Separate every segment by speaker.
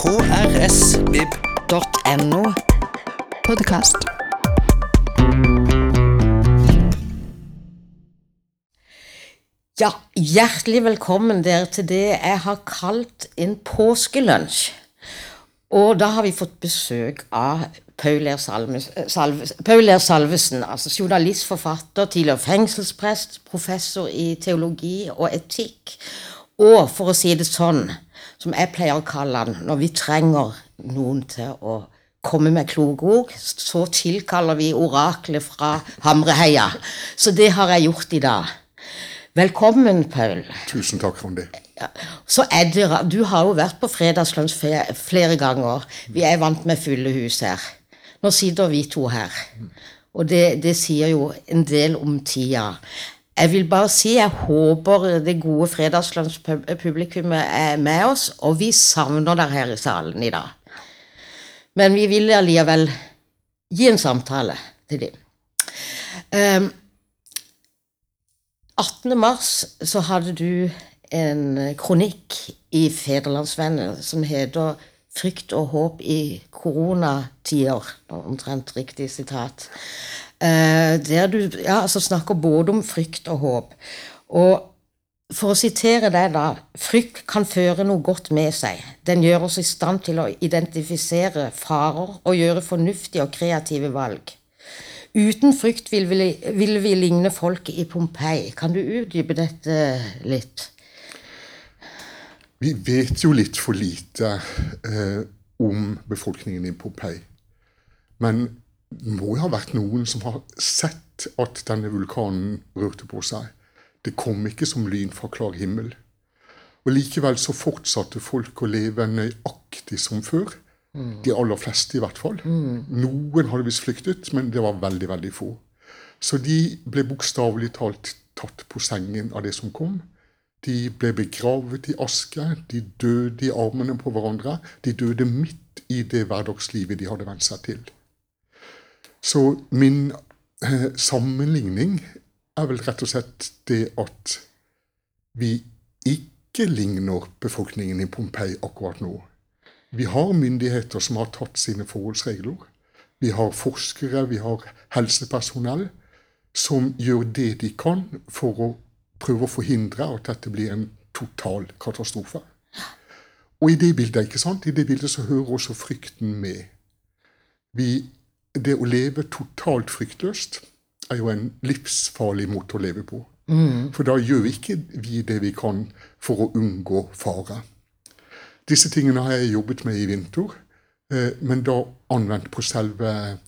Speaker 1: krsvib.no.
Speaker 2: Podkast.
Speaker 3: Ja, hjertelig velkommen dere til det jeg har kalt en påskelunsj. Og da har vi fått besøk av Paul R. Salves, Salves, Paul R. Salvesen, altså journalist, forfatter, tidligere fengselsprest, professor i teologi og etikk. Og for å si det sånn, som jeg pleier å kalle han, når vi trenger noen til å komme med kloke ord, så tilkaller vi oraklet fra Hamreheia. Så det har jeg gjort i dag. Velkommen, Paul.
Speaker 4: Tusen takk, Randi.
Speaker 3: Så er det, Du har jo vært på fredagslunsj flere ganger. Vi er vant med fulle hus her. Nå sitter vi to her. Og det, det sier jo en del om tida. Jeg vil bare si jeg håper det gode fredagslandspublikummet er med oss, og vi savner dere her i salen i dag. Men vi vil allikevel gi en samtale til dem. Um, 18. mars så hadde du en kronikk i Federlandsvennen som heter 'Frykt og håp i koronatider'. Omtrent riktig sitat. Eh, der du ja, altså snakker både om frykt og håp. Og for å sitere deg, da. Frykt kan føre noe godt med seg. Den gjør oss i stand til å identifisere farer og gjøre fornuftige og kreative valg. Uten frykt vil vi, vil vi ligne folket i Pompeii. Kan du utdype dette litt?
Speaker 4: Vi vet jo litt for lite eh, om befolkningen i Pompeii. Men må jo ha vært noen som har sett at denne vulkanen rørte på seg. Det kom ikke som lyn fra klar himmel. Og Likevel så fortsatte folk å leve nøyaktig som før. De aller fleste, i hvert fall. Noen hadde visst flyktet, men det var veldig, veldig få. Så de ble bokstavelig talt tatt på sengen av det som kom. De ble begravet i aske, de døde i armene på hverandre. De døde midt i det hverdagslivet de hadde vent seg til. Så min eh, sammenligning er vel rett og slett det at vi ikke ligner befolkningen i Pompeii akkurat nå. Vi har myndigheter som har tatt sine forholdsregler. Vi har forskere, vi har helsepersonell som gjør det de kan for å prøve å forhindre at dette blir en total katastrofe. Og i det bildet, ikke sant? I det bildet så hører også frykten med. Vi, det å leve totalt fryktløst er jo en livsfarlig måte å leve på. For da gjør ikke vi det vi kan for å unngå fare. Disse tingene har jeg jobbet med i vinter, eh, men da anvendt på selve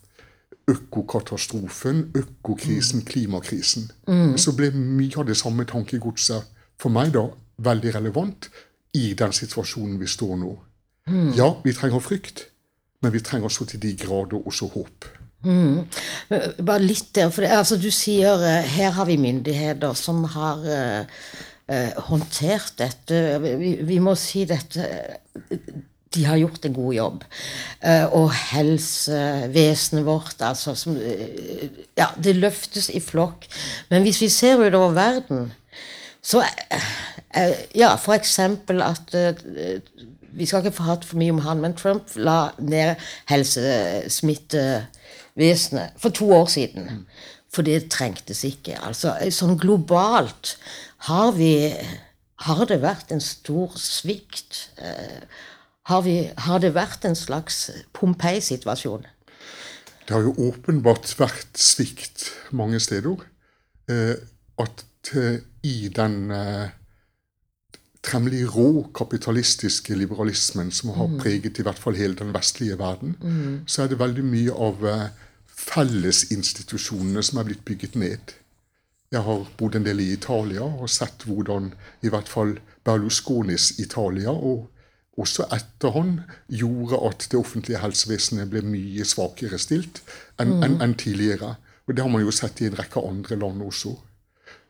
Speaker 4: økokatastrofen, økokrisen, klimakrisen. Så ble mye av det samme tankegodset for meg da veldig relevant i den situasjonen vi står nå. Ja, vi trenger frykt, men vi trenger så til de grader også håp.
Speaker 3: Mm. Bare litt der, for det, altså, du sier eh, her har vi myndigheter som har eh, håndtert dette. Vi, vi må si dette De har gjort en god jobb. Uh, og helsevesenet vårt, altså som, Ja, det løftes i flokk. Men hvis vi ser utover verden, så Ja, for eksempel at Vi skal ikke hatt for mye om han, men Trump la ned helsesmittevesenet for to år siden. For det trengtes ikke. Altså, sånn globalt har vi Har det vært en stor svikt? Eh, Har, vi, har det vært en slags Pompeii-situasjon?
Speaker 4: Det har jo åpenbart vært svikt mange steder. Eh, at eh, i den eh, temmelig rå kapitalistiske liberalismen som har preget i hvert fall hele den vestlige verden, så er det veldig mye av eh, fellesinstitusjonene som er blitt bygget ned. Jeg har bodd en del i Italia og sett hvordan i hvert fall Berlusconis Italia, og også etter han, gjorde at det offentlige helsevesenet ble mye svakere stilt enn enn- enn tidligere. Og det har man jo sett i en rekke andre land også.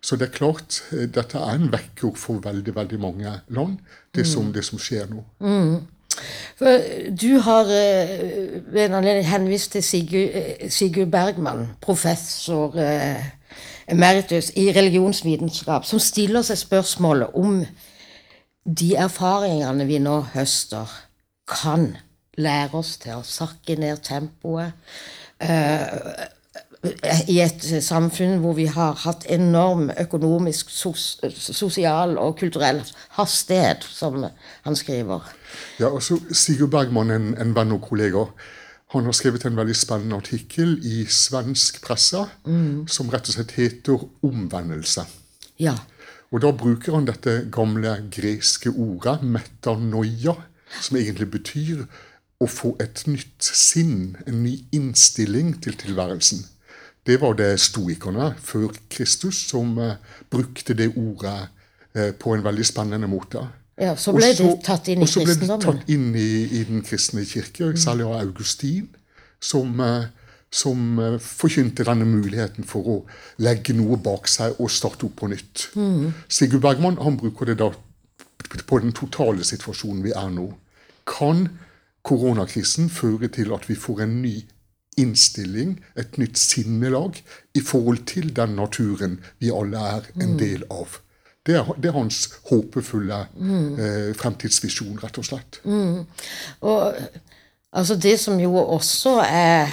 Speaker 4: Så det er klart, eh, dette er en vekker for veldig veldig mange land, det, som, det som skjer nå.
Speaker 3: For du har eh, ved en anledning henvist til Sigurd, eh, Sigurd Bergman, professor eh, emeritus i religionsvitenskap, som stiller seg spørsmålet om de erfaringene vi nå høster, kan lære oss til å sakke ned tempoet. eh, I et samfunn hvor vi har hatt enorm økonomisk, sos, sosial og kulturell hastighet, som han skriver.
Speaker 4: Ja, og så Sigurd Bergman, en, en venn og kollega, han har skrevet en veldig spennende artikkel i svensk presse som rett og slett heter 'Omvendelse'.
Speaker 3: Ja.
Speaker 4: Og da bruker han dette gamle greske ordet 'metanoia', som egentlig betyr å få et nytt sinn, en ny innstilling til tilværelsen. Det var det stoikerne før Kristus som eh, brukte det ordet eh, på en veldig spennende måte.
Speaker 3: ja så ble
Speaker 4: også,
Speaker 3: det tatt inn i kristendommen?
Speaker 4: Og så ble det tatt inn i, i den kristne kirke, særlig av Augustin, som, eh, som forkynte denne muligheten for å legge noe bak seg og starte opp på nytt. Sigurd Bergman han bruker det da på den totale situasjonen vi er nå. Kan koronakrisen føre til at vi får en ny innstilling, et nytt sinnelag, i forhold til den naturen vi alle er en del av? Det er, det er hans håpefulle eh, fremtidsvisjon, rett og slett.
Speaker 3: Og altså det som jo også er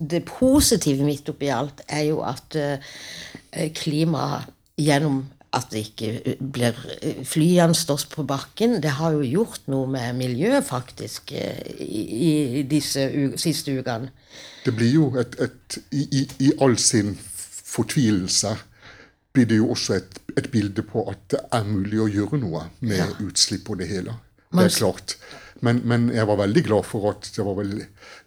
Speaker 3: det positive midt oppi alt, er jo at eh, klimaet gjennom at det ikke blir flyene står på bakken, det har jo gjort noe med miljøet, faktisk, eh, i, i disse siste ukene.
Speaker 4: Det blir jo et, et i, i, I all sin fortvilelse blir det jo også et, et bilde på at det er mulig å gjøre noe med utslipp og det hele. Det er klart. Men, men jeg var veldig glad for at det var vel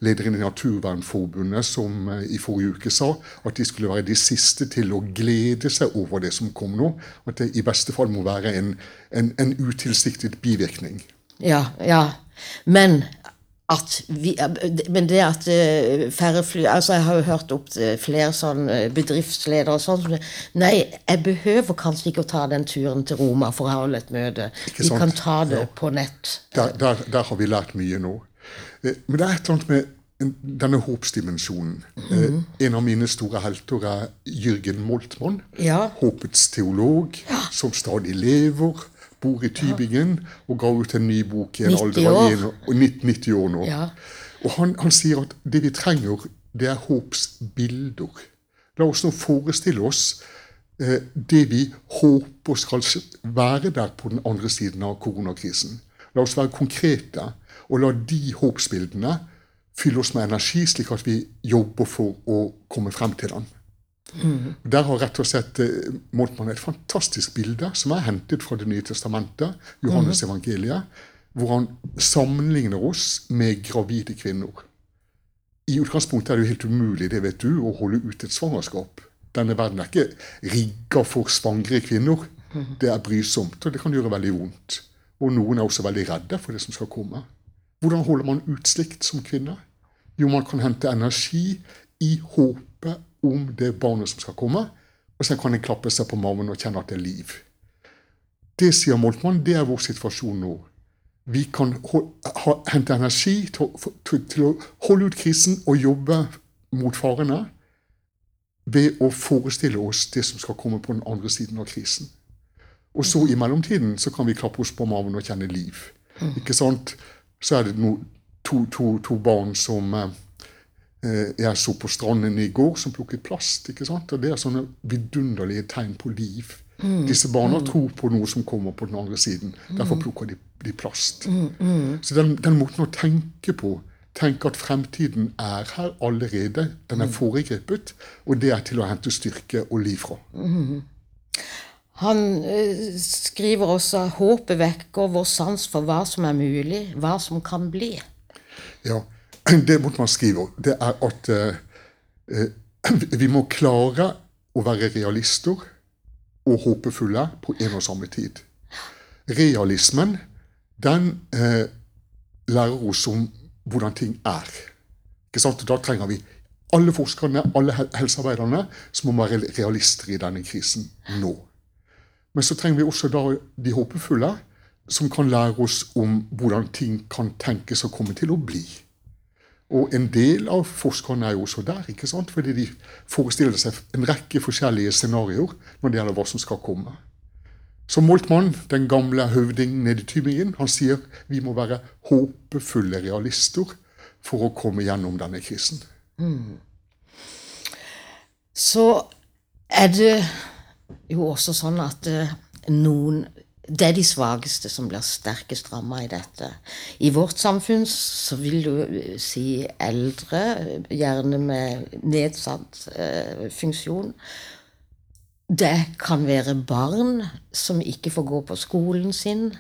Speaker 4: lederen i Naturvernforbundet som eh, i forrige uke sa at de skulle være de siste til å glede seg over det som kom nå. At det i beste fall må være en, en, en utilsiktet bivirkning.
Speaker 3: Ja, ja. Men at vi, men det at eh, færre fly altså Jeg har jo hørt opp flere sånn eh, bedriftsledere og sånn Nei, jeg behøver kanskje ikke å ta den turen til Roma for å holde et møte. Vi kan ta det
Speaker 4: Ja.
Speaker 3: på nett.
Speaker 4: Der, der, der har vi lært mye nå. Eh, Men det er et eller annet med denne håpsdimensjonen. Mm. En av mine store helter er Jørgen Moltmann.
Speaker 3: Ja.
Speaker 4: Håpets teolog, som stadig lever, bor i Tybingen og ga ut en ny bok i en alder av
Speaker 3: år.
Speaker 4: en- og 90, 90 år nå.
Speaker 3: Ja.
Speaker 4: Og han, han sier at det vi trenger, det er håpsbilder. La oss nå forestille oss eh, det vi håper skal være der på den andre siden av koronakrisen. La oss være konkrete, og la de håpsbildene fylle oss med energi, slik at vi jobber for å komme frem til den. Der har rett og slett målt Moltmann et fantastisk bilde som er hentet fra Det nye testamentet, Johannes evangeliet, hvor han sammenligner oss med gravide kvinner. I utgangspunktet er det jo helt umulig det vet du, å holde ut et svangerskap. Denne verden er ikke rigga for svangre kvinner. Det er brysomt, og det kan gjøre veldig vondt. Og noen er også veldig redde for det som skal komme. Hvordan holder man ut slikt som kvinne? Jo, man kan hente energi i håpet om det barnet som skal komme, og så kan en klappe seg på magen og kjenne at det er liv. Det sier Moltmann, det er vår situasjon nå. Vi kan hente energi til, til, til å holde ut krisen og jobbe mot farene ved å forestille oss det som skal komme på den andre siden av krisen. Og så i mellomtiden så kan vi klappe oss på magen og kjenne liv. Ikke sant? Så er det no, to, to, to barn som eh, jeg så på stranden i går, som plukket plast. ikke sant? Og Det er sånne vidunderlige tegn på liv. Disse barna tror på noe som kommer på den andre siden. Derfor plukker de, de plast. Så den, den måten å tenke på Tenk at fremtiden er her allerede. Den er foregrepet, og det er til å hente styrke og liv fra.
Speaker 3: Han eh, skriver også at håpet vekker vår sans for hva som er mulig, hva som kan bli.
Speaker 4: Ja, Det Mortmann skriver, det er at eh, eh, vi må klare å være realister og håpefulle på en og samme tid. Realismen, den eh, lærer oss om hvordan ting er. Ikke sant? Da trenger vi alle forskerne, alle hel- helsearbeiderne, som må være realister i denne krisen nå. Men så trenger vi også da de håpefulle, som kan lære oss om hvordan ting kan tenkes å komme til å bli. Og en del av forskerne er jo også der, ikke sant? fordi de forestiller seg en rekke forskjellige scenarioer når det gjelder hva som skal komme. Så Moltmann, den gamle høvdingen nede i Tybingen, han sier vi må være håpefulle realister for å komme gjennom denne krisen.
Speaker 3: Så er det jo også sånn at eh, noen Det er de svakeste som blir sterkest ramma i dette. I vårt samfunn så vil du si eldre, gjerne med nedsatt eh, funksjon. Det kan være barn som ikke får gå på skolen sin,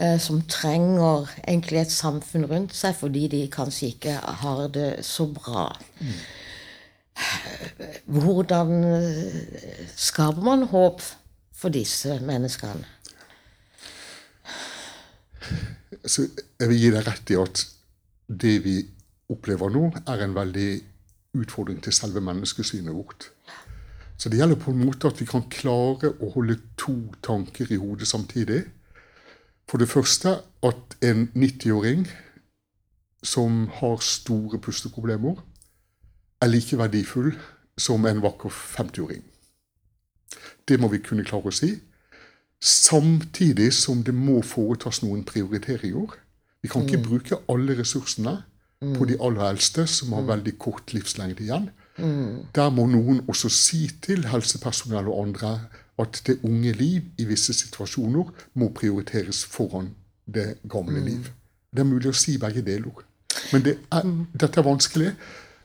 Speaker 3: eh, som trenger egentlig et samfunn rundt seg fordi de kanskje ikke har det så bra. Hvordan eh, skaper man håp for disse menneskene?
Speaker 4: Så jeg vil gi deg rett i at det vi opplever nå, er en veldig utfordring til selve menneskesynet vårt. Så det gjelder på en måte at vi kan klare å holde to tanker i hodet samtidig. For det første at en 90-åring som har store pusteproblemer, er like verdifull som en vakker 50-åring. Det må vi kunne klare å si. Samtidig som det må foretas noen prioriteringer. Vi kan ikke bruke alle ressursene på de aller eldste, som har veldig kort livslengde igjen. Der må noen også si til helsepersonell og andre at det unge liv i visse situasjoner må prioriteres foran det gamle liv. Det er mulig å si begge deler. Men det er, dette er vanskelig.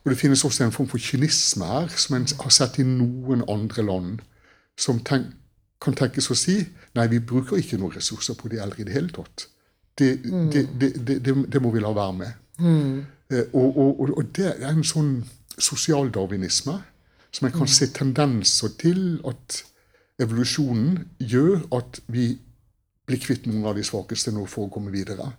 Speaker 4: Og det finnes også en form for kynisme her, som en har sett i noen andre land, som tenk, kan tenkes å si nei, vi bruker ikke noen ressurser på de eldre i det hele tatt. Det, det, det, det, det må vi la være med. Mm. Og, og, og, og det er en sånn sosialdarwinisme som en kan se tendenser til at evolusjonen gjør at vi blir kvitt noen av de svakeste nå for å komme videre.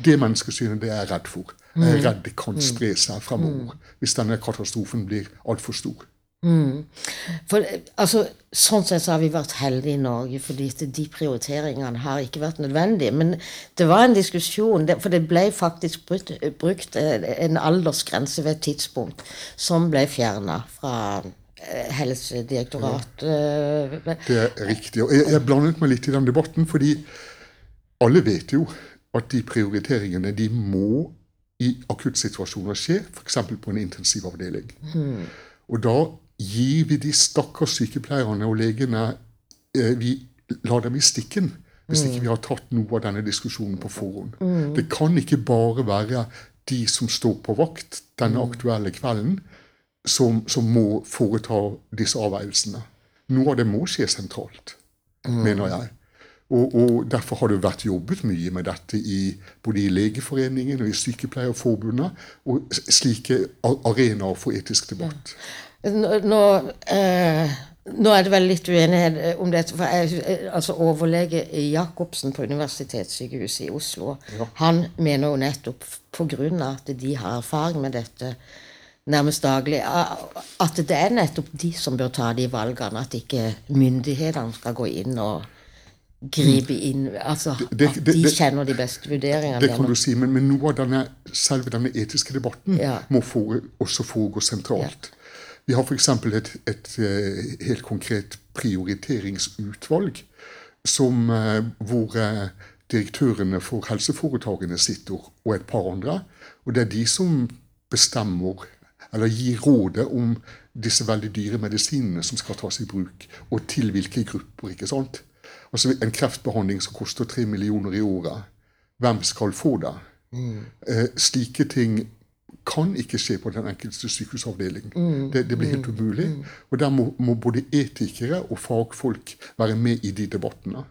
Speaker 4: Det menneskesynet det er jeg redd for. Jeg er redd det kan spre seg fremover hvis denne katastrofen blir altfor stor.
Speaker 3: For eh, altså, Sånn sett så har vi vært heldige i Norge, fordi de prioriteringene har ikke vært nødvendige. Men det var en diskusjon, for det ble faktisk brukt, brukt eh, en aldersgrense ved et tidspunkt som ble fjerna fra Helsedirektoratet. Ja.
Speaker 4: Det er riktig. Og jeg, jeg blandet meg litt i den debatten, fordi alle vet jo at de prioriteringene de må i akuttsituasjoner skje, f.eks. på en intensivavdeling. Og da gir vi de stakkars sykepleierne og legene eh, Vi lar dem i stikken hvis ikke vi har tatt noe av denne diskusjonen på forhånd. Det kan ikke bare være de som står på vakt denne aktuelle kvelden, som, som må foreta disse avveielsene. Noe av det må skje sentralt, mener jeg. Og, og Derfor har det vært jobbet mye med dette i, både i Legeforeningen og i Sykepleierforbundet, og slike arenaer for etisk debatt.
Speaker 3: Nå, nå, eh, nå er det vel litt uenighet om dette. for jeg, eh, altså Overlege Jacobsen på Universitetssykehuset i Oslo han mener jo nettopp pga. at de har erfaring med dette nærmest daglig, at det er nettopp de som bør ta de valgene. At ikke myndighetene skal gå inn og gripe inn. Altså
Speaker 4: det-
Speaker 3: at de
Speaker 4: det-
Speaker 3: kjenner de beste vurderingene.
Speaker 4: Det kan du si, men, men noe av denne, selve denne etiske debatten
Speaker 3: Ja.
Speaker 4: må for, også foregå sentralt. Vi har f.eks. Et, et eh, helt konkret prioriteringsutvalg som, eh, hvor eh, direktørene for helseforetakene sitter, og et par andre. Og det er de som bestemmer, eller gir rådet om disse veldig dyre medisinene som skal tas i bruk, og til hvilke grupper. ikke sant? Altså En kreftbehandling som koster tre millioner i året, hvem skal få det? Eh, slike ting kan ikke skje på den enkelte sykehusavdeling. Det, det blir helt umulig. Og der må, må både etikere og fagfolk være med i de debattene.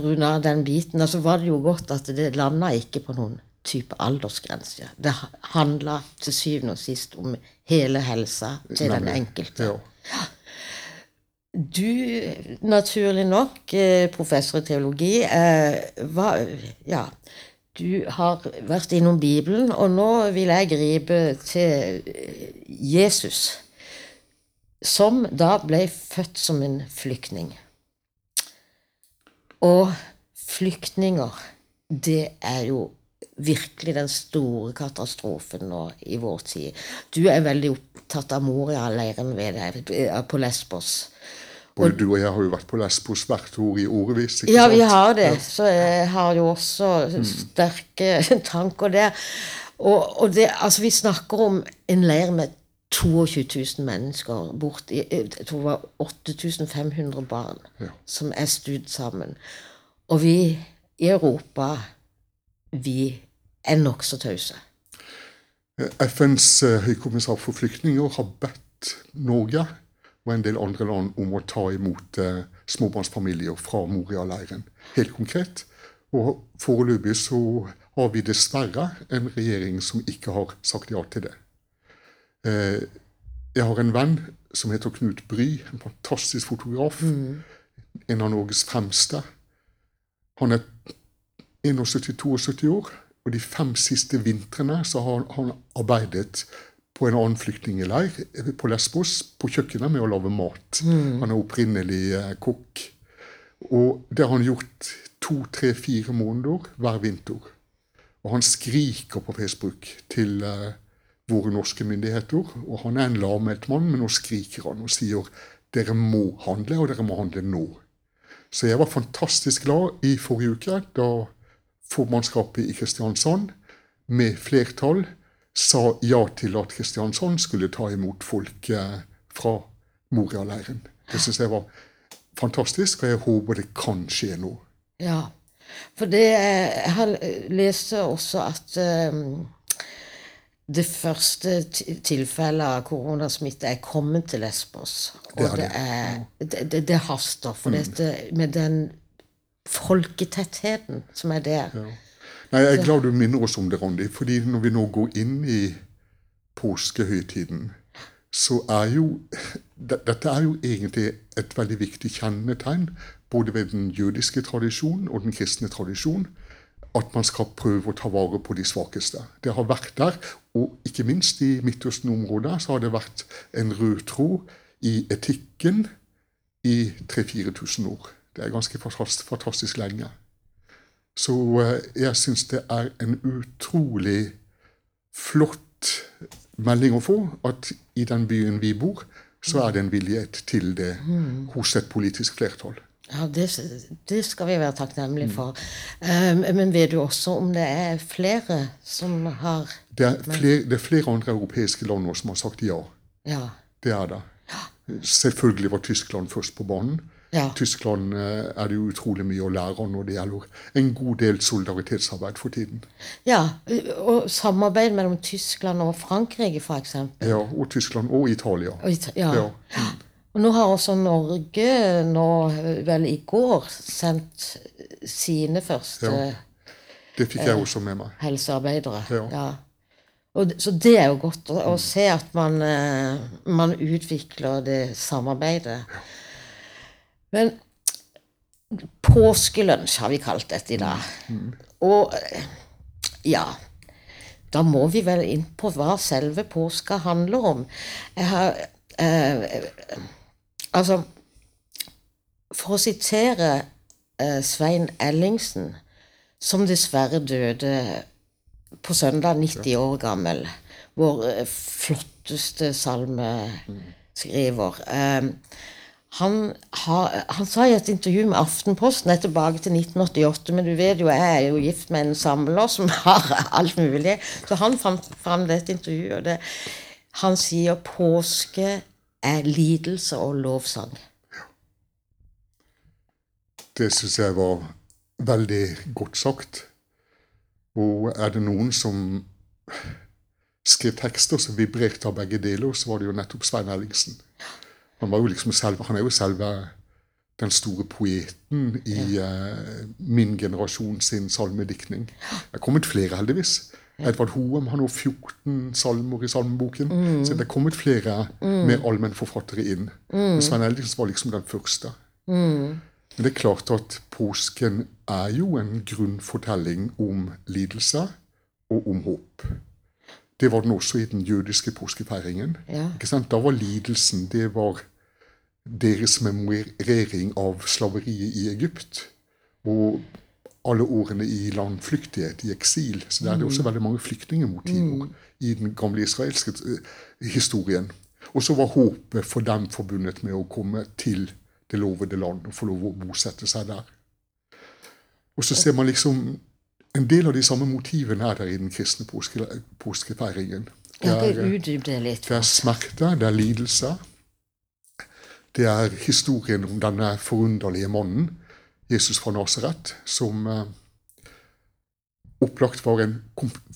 Speaker 3: Runa, den biten, altså var det jo godt at det landa ikke på noen type aldersgrense. Det handla til syvende og sist om hele helsa til den enkelte.
Speaker 4: Ja.
Speaker 3: Du, naturlig nok, eh, professor i teologi, eh, var, ja, du har vært innom Bibelen, og nå vil jeg gripe til eh, Jesus, som da ble født som en flyktning. Og flyktninger, det er jo virkelig den store katastrofen nå i vår tid. Du er veldig opptatt av Moria-leiren ved deg, på Lesbos.
Speaker 4: Både du og jeg har jo vært på Lesbos hvert år i årevis. ikke
Speaker 3: Ja, vi har det. Så jeg har jo også sterke tanker der. Og, og det, altså, vi snakker om en leir med 22 000 mennesker borti Jeg tror det var 8500 barn
Speaker 4: Ja.
Speaker 3: som er studd sammen. Og vi i Europa, vi er nokså tause.
Speaker 4: FNs eh, høykommissær for flyktninger har bedt Norge og en del andre land om å ta imot eh, småbarnsfamilier fra Moria-leiren. Helt konkret. Og foreløpig så har vi dessverre en regjering som ikke har sagt ja til det. Eh, jeg har en venn som heter Knut Bry, en fantastisk fotograf. En av Norges fremste. Han er 71-72 år, og de fem siste vintrene så har han arbeidet på en annen flyktningleir på Lesbos, på kjøkkenet, med å lage mat. Han er opprinnelig eh, kokk. Og det har han gjort to, tre, fire måneder hver vinter. Og han skriker på Facebook til eh, våre norske myndigheter. Og han er en lavmælt mann, men nå skriker han og sier dere må handle, og dere må handle nå. Så jeg var fantastisk glad i forrige uke da formannskapet i Kristiansand med flertall sa ja til at Kristiansand skulle ta imot folk eh, fra Moria-leiren. Det syns jeg var fantastisk, og jeg håper det kan skje nå.
Speaker 3: Ja. For det Jeg har lest også at um, det første tilfellet av koronasmitte er kommet til Lesbos.
Speaker 4: Det
Speaker 3: Og det,
Speaker 4: det.
Speaker 3: er, det, det, det haster, for dette, med den folketettheten som er der.
Speaker 4: Nei, Jeg er glad du minner oss om det, Randi. fordi når vi nå går inn i påskehøytiden, så er jo Dette er jo egentlig et veldig viktig kjennetegn både ved den jødiske tradisjonen og den kristne tradisjonen At man skal prøve å ta vare på de svakeste. Det har vært der, og ikke minst i Midtøsten-området så har det vært en rød tråd i etikken i 3000-4000 år. Det er ganske fantastisk, fantastisk lenge. Så eh, jeg syns det er en utrolig flott melding å få at i den byen vi bor, så er det en villighet til det hos et politisk flertall.
Speaker 3: Ja, det, det skal vi være takknemlige for. Um, men vet du også om det er flere som har
Speaker 4: Det er, flere, det er flere andre europeiske land nå som har sagt ja.
Speaker 3: Ja.
Speaker 4: Det er det. Selvfølgelig var Tyskland først på banen.
Speaker 3: Ja.
Speaker 4: Tyskland eh, er det jo utrolig mye å lære når det gjelder en god del solidaritetsarbeid for tiden.
Speaker 3: ja. Og samarbeid mellom Tyskland og Frankrike, f.eks.
Speaker 4: Ja, Og Tyskland og Italia.
Speaker 3: Og Ita- Ja.
Speaker 4: Ja.
Speaker 3: Og nå har også Norge nå, vel i går, sendt sine første
Speaker 4: Ja. Det fikk jeg også med meg.
Speaker 3: helsearbeidere.
Speaker 4: Ja.
Speaker 3: Og, så det er jo godt å, å se at man, eh, man utvikler det samarbeidet. Men påskelunsj har vi kalt dette i dag. Og eh, ja Da må vi vel inn på hva selve påska handler om. Jeg har eh, Altså For å sitere eh, Svein Ellingsen, som dessverre døde på søndag, 90 år gammel. Vår eh, flotteste salmeskriver. Eh, han, har, han sa i et intervju med Aftenposten, jeg tilbake til 1988, men du vet jo, jeg er jo gift med en samler som har alt mulig. Så han fant fram dette intervjuet. og Det, han sier påske er lidelse og lovsang.
Speaker 4: Det syns jeg var veldig godt sagt. Og er det noen som skrev tekster som vibrerte av begge deler, så var det jo nettopp Svein Ellingsen. Han, var jo liksom selve, han er jo selve den store poeten i uh, min generasjon sin salmediktning. Det er kommet flere, heldigvis. Edvard Hoem har nå 14 salmer i salmeboken. Så det er kommet flere mer allmennforfattere inn. Men Svein Eldings var liksom den første. Men det er klart at påsken er jo en grunnfortelling om lidelse og om håp. Det var den også i den jødiske påskefeiringen.
Speaker 3: Ja.
Speaker 4: Da var lidelsen det var deres memorering av slaveriet i Egypt. Og alle årene i landflyktighet, i eksil. Så der er det også veldig mange flyktningemotiver i den gamle israelske eh, historien. Og så var håpet for dem forbundet med å komme til det lovede land og få lov å bosette seg der. Og så ser man liksom En del av de samme motivene er der i den kristne påske, påskefeiringen. Det er,
Speaker 3: det
Speaker 4: er smerte, det er lidelse. Det er historien om denne forunderlige mannen, Jesus fra Nasaret, som eh, opplagt var en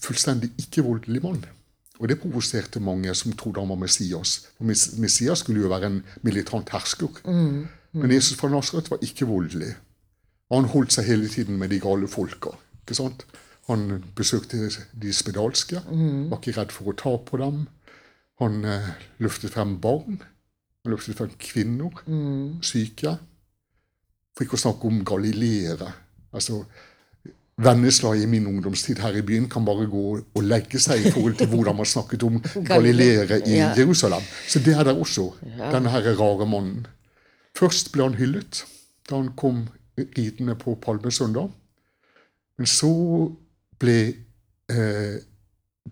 Speaker 4: fullstendig ikke-voldelig mann. Og det provoserte mange som trodde han var Messias. For Messias skulle jo være en militant hersker. Men Jesus fra Nasaret var ikke voldelig. Han holdt seg hele tiden med de gale folka. Ikke sant? Han besøkte de spedalske, var ikke redd for å ta på dem. Han eh, løftet frem barn. Han løftet frem kvinner, syke. For ikke å snakke om galileere. Altså, Venneslag i min ungdomstid her i byen kan bare gå og legge seg i forhold til hvordan man snakket om galileere i
Speaker 3: Ja.
Speaker 4: Jerusalem. Så det er der også, denne her rare mannen. Først ble han hyllet da han kom ridende på palmesøndag. Men så ble eh,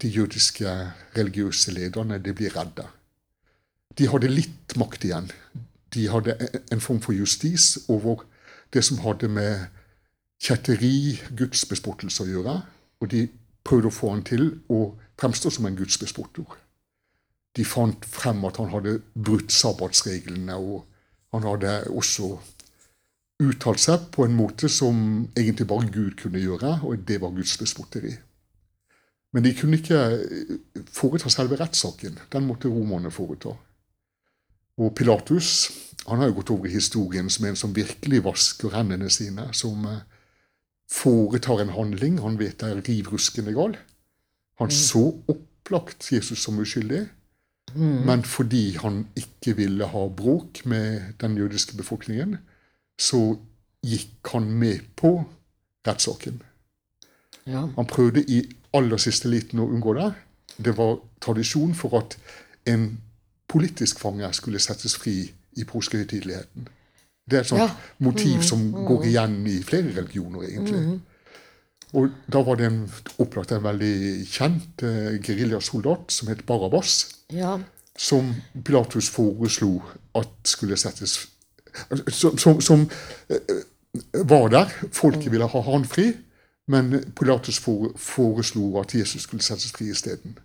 Speaker 4: de jødiske religiøse lederne de ble redde. De hadde litt makt igjen. De hadde en- en form for justis over det som hadde med kjetteri, gudsbespottelse å gjøre. Og de prøvde å få han til å fremstå som en gudsbespotter. De fant frem at han hadde brutt sabbatsreglene, og han hadde også uttalt seg på en måte som egentlig bare Gud kunne gjøre, og det var Guds gudsbespotteri. Men de kunne ikke eh, foreta selve rettssaken. Den måtte romerne foreta. Og Pilatus han har jo gått over i historien som en som virkelig vasker hendene sine, som eh, foretar en handling han vet er riv ruskende gal. Han så opplagt Jesus som uskyldig, men fordi han ikke ville ha bråk med den jødiske befolkningen, så gikk han med på rettssaken.
Speaker 3: Ja.
Speaker 4: Han prøvde i aller siste liten å unngå det. Det var tradisjon for at en politisk fange skulle settes fri i påskehøytideligheten. Det er et sånt
Speaker 3: Ja.
Speaker 4: motiv som går igjen i flere religioner, egentlig. Og da var det en, opplagt en veldig kjent eh, geriljasoldat som het Barabas,
Speaker 3: ja.
Speaker 4: som Pilatus foreslo at skulle settes Som, som, som eh, var der. Folket ville ha han fri, men Pilatus foreslo at Jesus skulle settes fri isteden.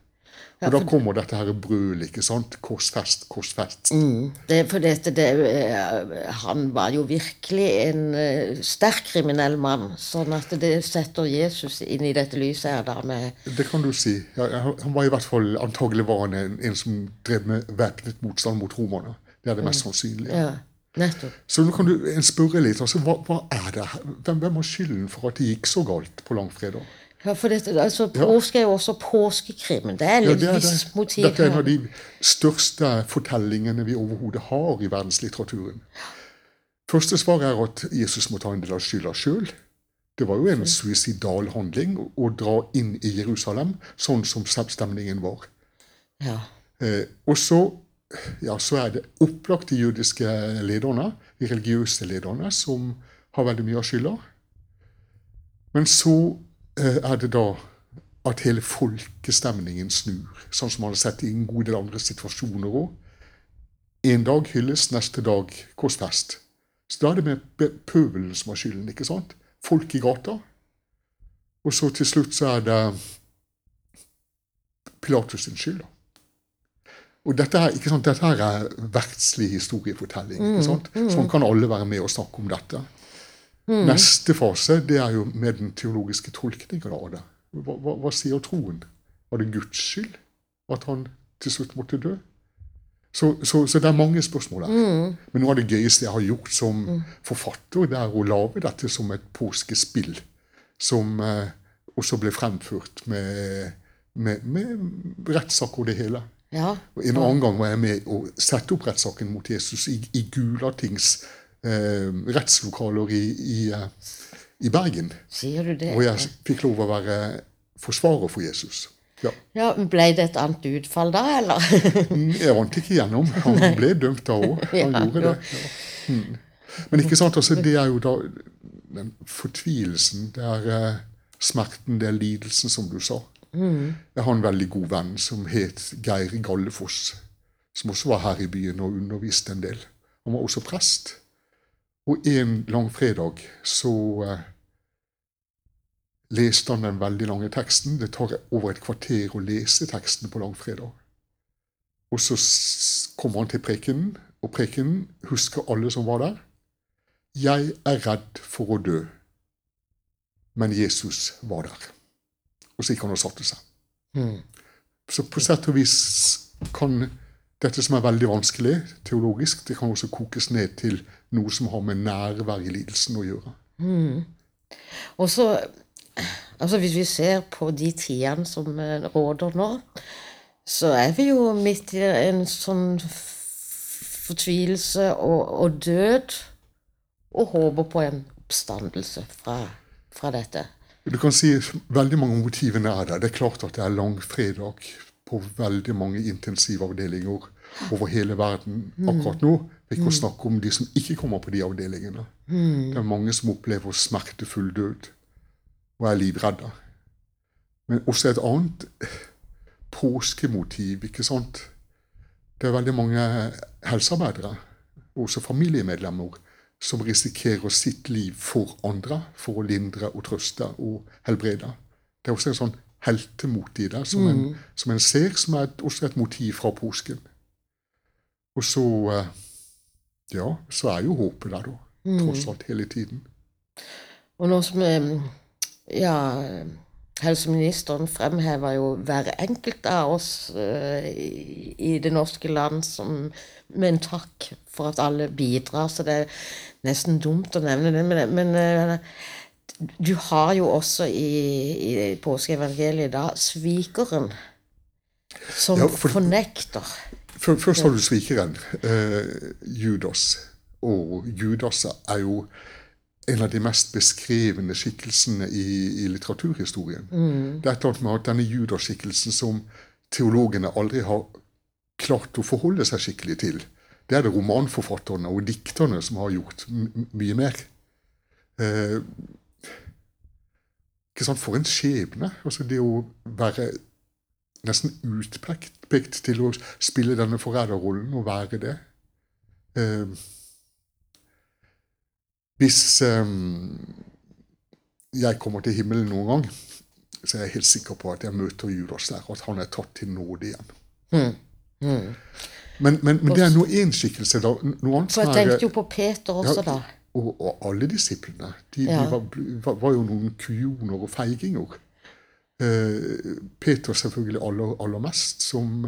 Speaker 4: Og da kommer dette her brølet, ikke sant? Korsfest, korsfest.
Speaker 3: Det, for dette, det, eh, han var jo virkelig en eh, sterk kriminell mann. Sånn at det setter Jesus inn i dette lyset her da med
Speaker 4: Det kan du si. Ja, han var i hvert fall, antagelig var han en, en som drev med væpnet motstand mot romerne. Det er det mest sannsynlige.
Speaker 3: Ja, nettopp.
Speaker 4: Så nå kan du spørre litt. altså, Hva, hva er det? Hvem, hvem har skylden for at det gikk så galt på langfredag?
Speaker 3: Ja, for dette, altså, Påske er jo også påskekrimen, Det er
Speaker 4: Ja, det er
Speaker 3: visst
Speaker 4: det.
Speaker 3: motiv
Speaker 4: Dette er en av de største fortellingene vi overhodet har i verdenslitteraturen. Første svar er at Jesus må ta en del av skylda sjøl. Det var jo en suicidal handling å dra inn i Jerusalem sånn som stemningen var.
Speaker 3: Ja.
Speaker 4: Eh, og så, ja, så er det opplagt de jødiske lederne, de religiøse lederne, som har veldig mye av skylda. Men så eh, er det da at hele folkestemningen snur, sånn som man har sett i en god del andre situasjoner òg. En dag hylles, neste dag korsfest. Så da er det med be- pøbelen som har skylden, ikke sant? Folk i gata. Og så til slutt så er det Pilatus sin skyld. da. Og dette er, ikke sant, dette her er verdslig historiefortelling. ikke sant? Sånn kan alle være med og snakke om dette. Neste fase det er jo med den teologiske tolkningen av det. Hva, hva, hva sier troen? Var det Guds skyld at han til slutt måtte dø? Så, så, så det er mange spørsmål her. Men noe av det gøyeste jeg har gjort som forfatter, det er å lage dette som et påskespill. Som eh, også ble fremført med, med, med rettssak og det hele.
Speaker 3: Ja.
Speaker 4: Og En annen gang var jeg med å sette opp rettssaken mot Jesus i, i Gulatings eh, rettslokaler i, i, eh, i Bergen.
Speaker 3: Sier du det?
Speaker 4: Og jeg fikk lov å være forsvarer for Jesus. Ja.
Speaker 3: Ja, Ble det et annet utfall da, eller?
Speaker 4: Mm, Jeg vant ikke igjennom. Han ble dømt da òg. Han
Speaker 3: Ja,
Speaker 4: gjorde det. Ja. Mm. Men ikke sant, altså, det er jo da den fortvilelsen, det er eh, smerten, det er lidelsen, som du sa. Jeg har en veldig god venn som het Geir Gallefoss, som også var her i byen og underviste en del. Han var også prest. Og en langfredag så eh, leste han den veldig lange teksten. Det tar over et kvarter å lese teksten på langfredag. Og så kommer han til prekenen, og prekenen husker alle som var der. Jeg er redd for å dø, men Jesus var der. Og så gikk han og satte seg.
Speaker 3: Mm.
Speaker 4: Så på sett og vis kan dette som er veldig vanskelig teologisk, det kan også kokes ned til noe som har med nærvær i lidelsen å gjøre.
Speaker 3: Og så, altså hvis vi ser på de tidene som eh, råder nå, så er vi jo midt i en sånn fortvilelse og, og død, og håper på en oppstandelse fra, fra dette.
Speaker 4: Du kan si veldig mange av motivene er der. Det er klart at det er langfredag på veldig mange intensivavdelinger over hele verden akkurat nå. Vi ikke å snakke om de som ikke kommer på de avdelingene. Det er mange som opplever smertefull død og er livredde. Men også et annet påskemotiv, ikke sant. Det er veldig mange helsearbeidere, også familiemedlemmer, som risikerer sitt liv for andre for å lindre og trøste og helbrede. Det er også en sånn heltemot i det, som, en, som en ser, som er et, også et motiv fra påsken. Og så eh, Ja, så er jo håpet der, da. Tross alt hele tiden.
Speaker 3: Og nå som eh, ja, helseministeren fremhever jo hver enkelt av oss eh, i, det norske land som, med en takk for at alle bidrar, så det er nesten dumt å nevne det. Men, men eh, du har jo også i, i påskeevangeliet da svikeren som
Speaker 4: Ja, for-
Speaker 3: fornekter.
Speaker 4: For, Først har du svikeren, eh, Judas. Og Judas er jo en av de mest beskrevne skikkelsene i, i litteraturhistorien. Det er et eller annet med at denne Judas-skikkelsen som teologene aldri har klart å forholde seg skikkelig til, det er det romanforfatterne og dikterne som har gjort mye mer. Eh, ikke sant, For en skjebne. altså Det å være nesten utpekt til å spille denne forræderrollen og være det. Eh, hvis eh, jeg kommer til himmelen noen gang, så er jeg helt sikker på at jeg møter Judas der, og at han er tatt til nåde igjen. Men, men, men det er nå én skikkelse. da. Noe annet
Speaker 3: For jeg tenkte jo på Peter også, da.
Speaker 4: og, og alle disiplene. De,
Speaker 3: Ja.
Speaker 4: de var, var, var jo noen kujoner og feiginger. Eh, Peter selvfølgelig aller, aller mest, som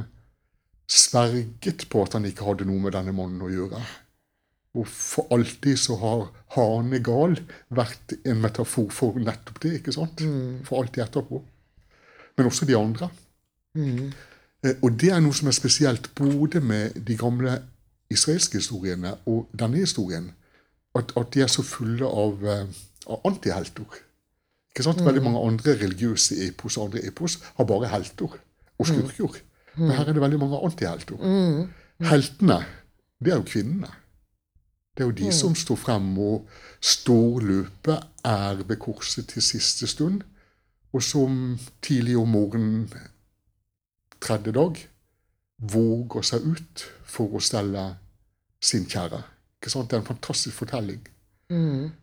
Speaker 4: sverget på at han ikke hadde noe med denne mannen å gjøre. Og for alltid så har hanegal vært en metafor for nettopp det. ikke sant? For alltid etterpå. Men også de andre. Eh, Og det er noe som er spesielt både med de gamle israelske historiene og denne historien. At, at de er så fulle av, eh, av antihelter. Ikke sant? Veldig mange andre religiøse epos og andre epos har bare helter og skurker. Men her er det veldig mange antihelter. Heltene, det er jo kvinnene. Det er jo de som står frem og står løpet, er ved korset til siste stund, og som tidlig om morgenen tredje dag våger seg ut for å stelle sin kjære. Ikke sant? Det er en fantastisk fortelling.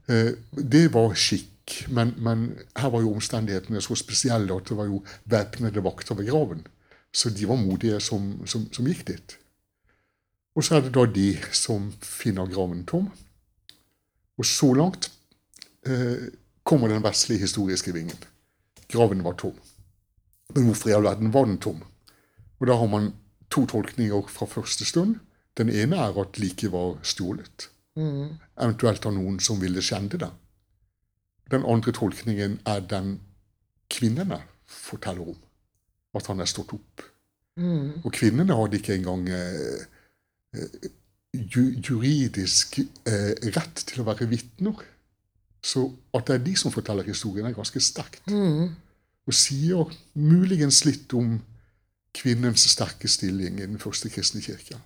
Speaker 4: Eh, det var skikk, men, men her var jo omstendighetene så spesielle at det var jo væpnede vakter ved graven. Så de var modige som, som, som gikk dit. Og så er det da de som finner graven tom. Og så langt eh, kommer den vestlige historiske vingen. Graven var tom. Men hvorfor i all verden var den tom? Og da har man to tolkninger fra første stund. Den ene er at liket var stjålet. Eventuelt av noen som ville skjende det. Den andre tolkningen er den kvinnene forteller om. At han er stått opp. Og kvinnene hadde ikke engang eh, ju, juridisk eh, rett til å være vitner. Så at det er de som forteller historien, er ganske sterkt. Og sier muligens litt om kvinnens sterke stilling i den første kristne kirke.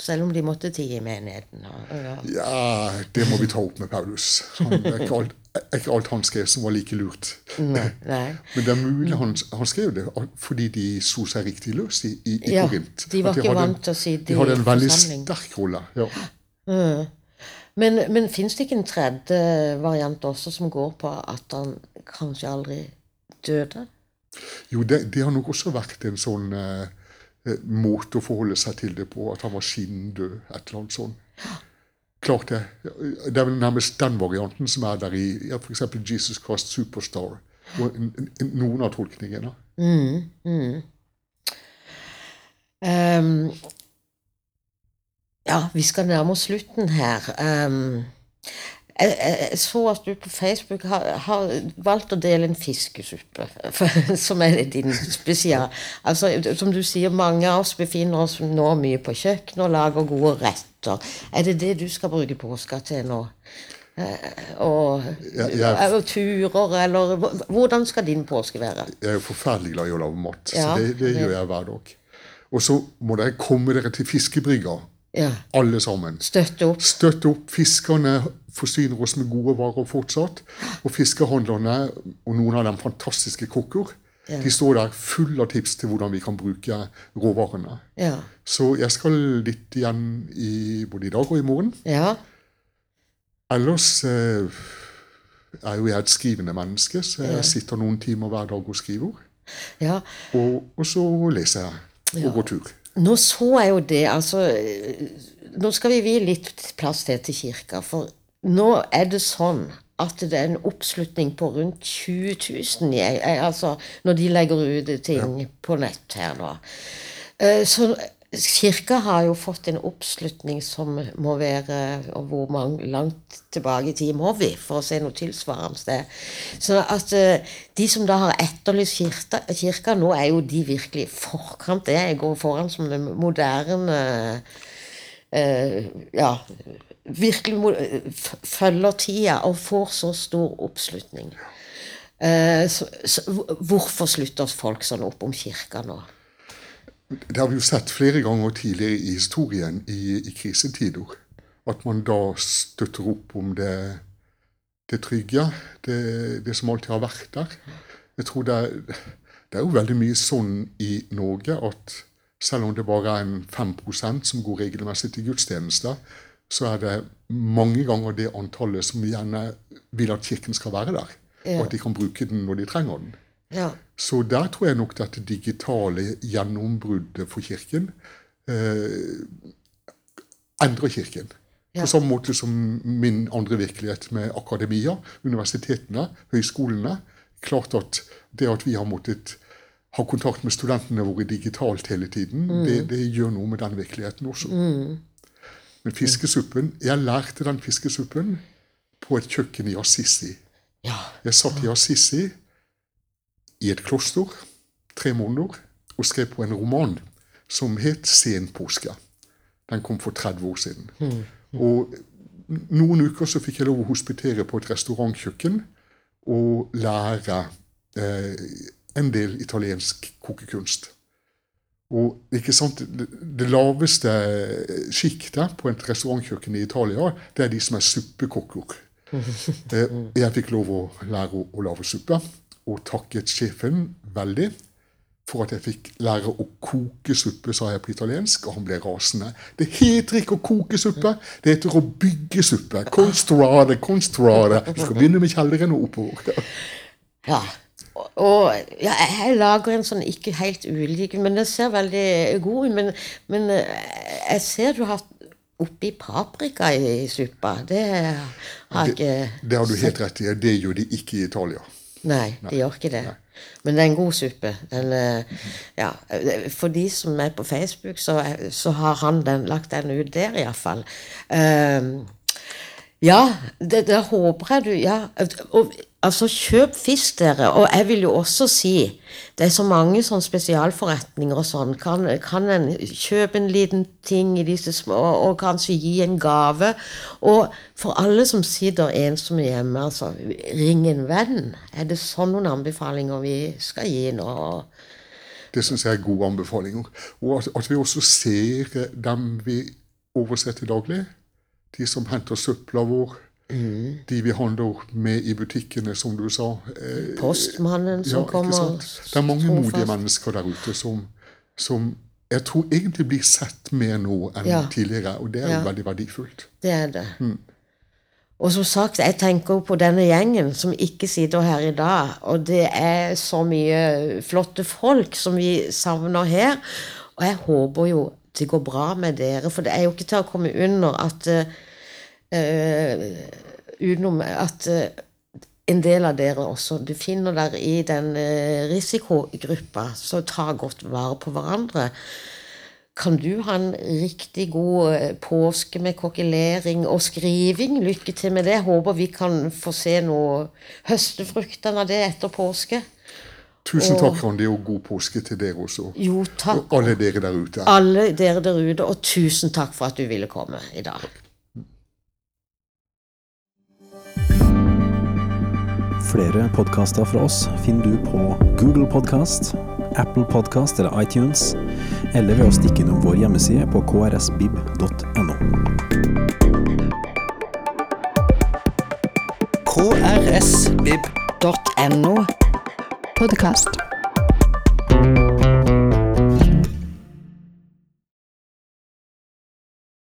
Speaker 3: Selv om de måtte tie i menigheten. Og, og,
Speaker 4: Ja, det må vi ta opp med Paulus. Han, er, ikke alt, er ikke alt han skrev som var like lurt.
Speaker 3: nei, nei.
Speaker 4: Men det er mulig han, han skrev det fordi de slo seg riktig løs i, i, i
Speaker 3: Ja,
Speaker 4: Korint.
Speaker 3: de var
Speaker 4: de
Speaker 3: ikke vant til å si det.
Speaker 4: De hadde en veldig sterk rolle. Ja.
Speaker 3: Men, men fins det ikke en tredje variant også som går på at han kanskje aldri døde?
Speaker 4: Jo, det, det har nok også vært en sånn eh, eh måte å forholde seg til det på, at han var skinnendød, et eller annet sånt. Klart det. Det er vel nærmest den varianten som er der i ja, f.eks. Jesus Christ Superstar. Og en, en, noen av tolkningene.
Speaker 3: Mm, mm. Um, ja, vi skal nærme oss slutten her. Um, jeg, jeg, så at du på Facebook har, har valgt å dele en fiskesuppe, som er din spesial. Altså, som du sier, mange av oss befinner oss nå mye på kjøkkenet og lager gode retter. Er det det du skal bruke påska til nå? Eh, og,
Speaker 4: Ja, jeg-
Speaker 3: og turer, eller Hvordan skal din påske være?
Speaker 4: Jeg er forferdelig glad i å lage mat, så det, det
Speaker 3: det-
Speaker 4: gjør jeg hver dag. Og så må dere komme dere til fiskebrygga,
Speaker 3: Ja,
Speaker 4: alle sammen.
Speaker 3: Støtte opp.
Speaker 4: Støtte opp. Fiskerne forsyner oss med gode varer fortsatt. Og fiskehandlerne, og noen av dem fantastiske kokker, de står der fulle av tips til hvordan vi kan bruke råvarene.
Speaker 3: Ja.
Speaker 4: Så jeg skal litt igjen i, både i dag og i morgen.
Speaker 3: ja.
Speaker 4: Ellers eh, er jo jeg et skrivende menneske, så jeg sitter noen timer hver dag og skriver.
Speaker 3: ja.
Speaker 4: Og, og så leser jeg og går tur.
Speaker 3: Nå så jeg jo det, altså eh, Nå skal vi vie litt plass til til kirka, for nå er det sånn at det er en oppslutning på rundt 20 000 jeg, jeg, altså, når de legger ut ting på nett her nå. Eh, Så kirka har jo fått en oppslutning som må være Og hvor mange, langt tilbake i tid må vi for å se noe tilsvarende sted? Så at eh, de som da har etterlyst kirka, kirka nå, er jo de virkelig forkant. Det går foran som den moderne eh, Ja, virkelig følger tida og får så stor oppslutning. Eh, så, så, hvorfor slutter folk sånn opp om kirka nå?
Speaker 4: Det har vi jo sett flere ganger tidligere i historien i, i krisetider. At man da støtter opp om det, det trygge, det, det som alltid har vært der. Jeg tror det er, det er jo veldig mye sånn i Norge at selv om det bare er en 5% som går regelmessig til gudstjenester, så er det mange ganger det antallet som gjerne vil at kirken skal være der. Og at de kan bruke den når de trenger den.
Speaker 3: Ja.
Speaker 4: Så der tror jeg nok dette digitale gjennombruddet for Kirken eh, endrer Kirken. På samme måte som min andre virkelighet med akademia, universitetene, høyskolene. Klart at det at vi har måttet ha kontakt med studentene våre digitalt hele tiden, det, det gjør noe med den virkeligheten også. Men fiskesuppen Jeg lærte den fiskesuppen på et kjøkken i Assisi.
Speaker 3: ja.
Speaker 4: Jeg satt i Assisi i et kloster tre måneder og skrev på en roman som het Senpåske. Den kom for 30 år siden. Og noen uker så fikk jeg lov å hospitere på et restaurantkjøkken og lære eh, en del italiensk kokekunst. Og det, det laveste sjiktet på et restaurantkjøkken i Italia, det er de som er suppekokker. Jeg fikk lov å lære å, å lage suppe, og takket sjefen veldig for at jeg fikk lære å koke suppe, sa jeg på italiensk, og han ble rasende. Det heter ikke å koke suppe, det heter å bygge suppe. Constrade, constrade. Vi skal begynne med kjelleren og oppover.
Speaker 3: Ja. Og, ja, jeg lager en sånn ikke helt ulik, men den ser veldig god ut. Men, men eh, jeg ser du har oppi paprika i suppa. Det har jeg ikke
Speaker 4: Det har du helt rett i. Det gjør de ikke i Italia.
Speaker 3: Nei, de gjør ikke det. Men det er en god suppe. Den, eh, ja, for de som er på Facebook, så, så har han den, lagt den ut der, iallfall. Um, ja, det, det håper jeg du Ja, og, altså kjøp fisk, dere. Og jeg vil jo også si det er så mange sånne spesialforretninger og sånn. Kan, kan en kjøpe en liten ting i disse små, og kanskje gi en gave? Og for alle som sitter ensomme hjemme, altså, ring en venn. Er det sånn noen anbefalinger vi skal gi nå?
Speaker 4: Det syns jeg er gode anbefalinger. Og at, at vi også ser eh, dem vi oversetter daglig. De som henter søpla vår. De vi handler med i butikkene, som du sa. Eh,
Speaker 3: Postmannen som
Speaker 4: ja,
Speaker 3: kommer?
Speaker 4: Det er mange
Speaker 3: trofast.
Speaker 4: modige mennesker der ute som, som jeg tror egentlig blir sett mer nå enn
Speaker 3: Ja.
Speaker 4: tidligere, og det er jo
Speaker 3: Ja.
Speaker 4: veldig verdifullt.
Speaker 3: Det er det. Og som sagt, jeg tenker på denne gjengen som ikke sitter her i dag. Og det er så mye flotte folk som vi savner her. Og jeg håper jo det går bra med dere, for det er jo ikke til å komme under at uh, Utenom at uh, en del av dere også Du finner dere i den risikogruppa, så ta godt vare på hverandre. Kan du ha en riktig god påske med kokkelering og skriving? Lykke til med det. Håper vi kan få se noe høstefruktene av det etter påske.
Speaker 4: Tusen takk, Randi, og god påske til dere også.
Speaker 3: Jo, takk.
Speaker 4: Og alle dere der ute.
Speaker 3: Alle dere der ute, og tusen takk for at du ville komme i dag.
Speaker 5: Flere podkaster fra oss finner du på Google Podkast, Apple Podkast eller iTunes, eller ved å stikke innom vår hjemmeside på krsbib.no.
Speaker 1: krsvib.no.
Speaker 2: Podkast.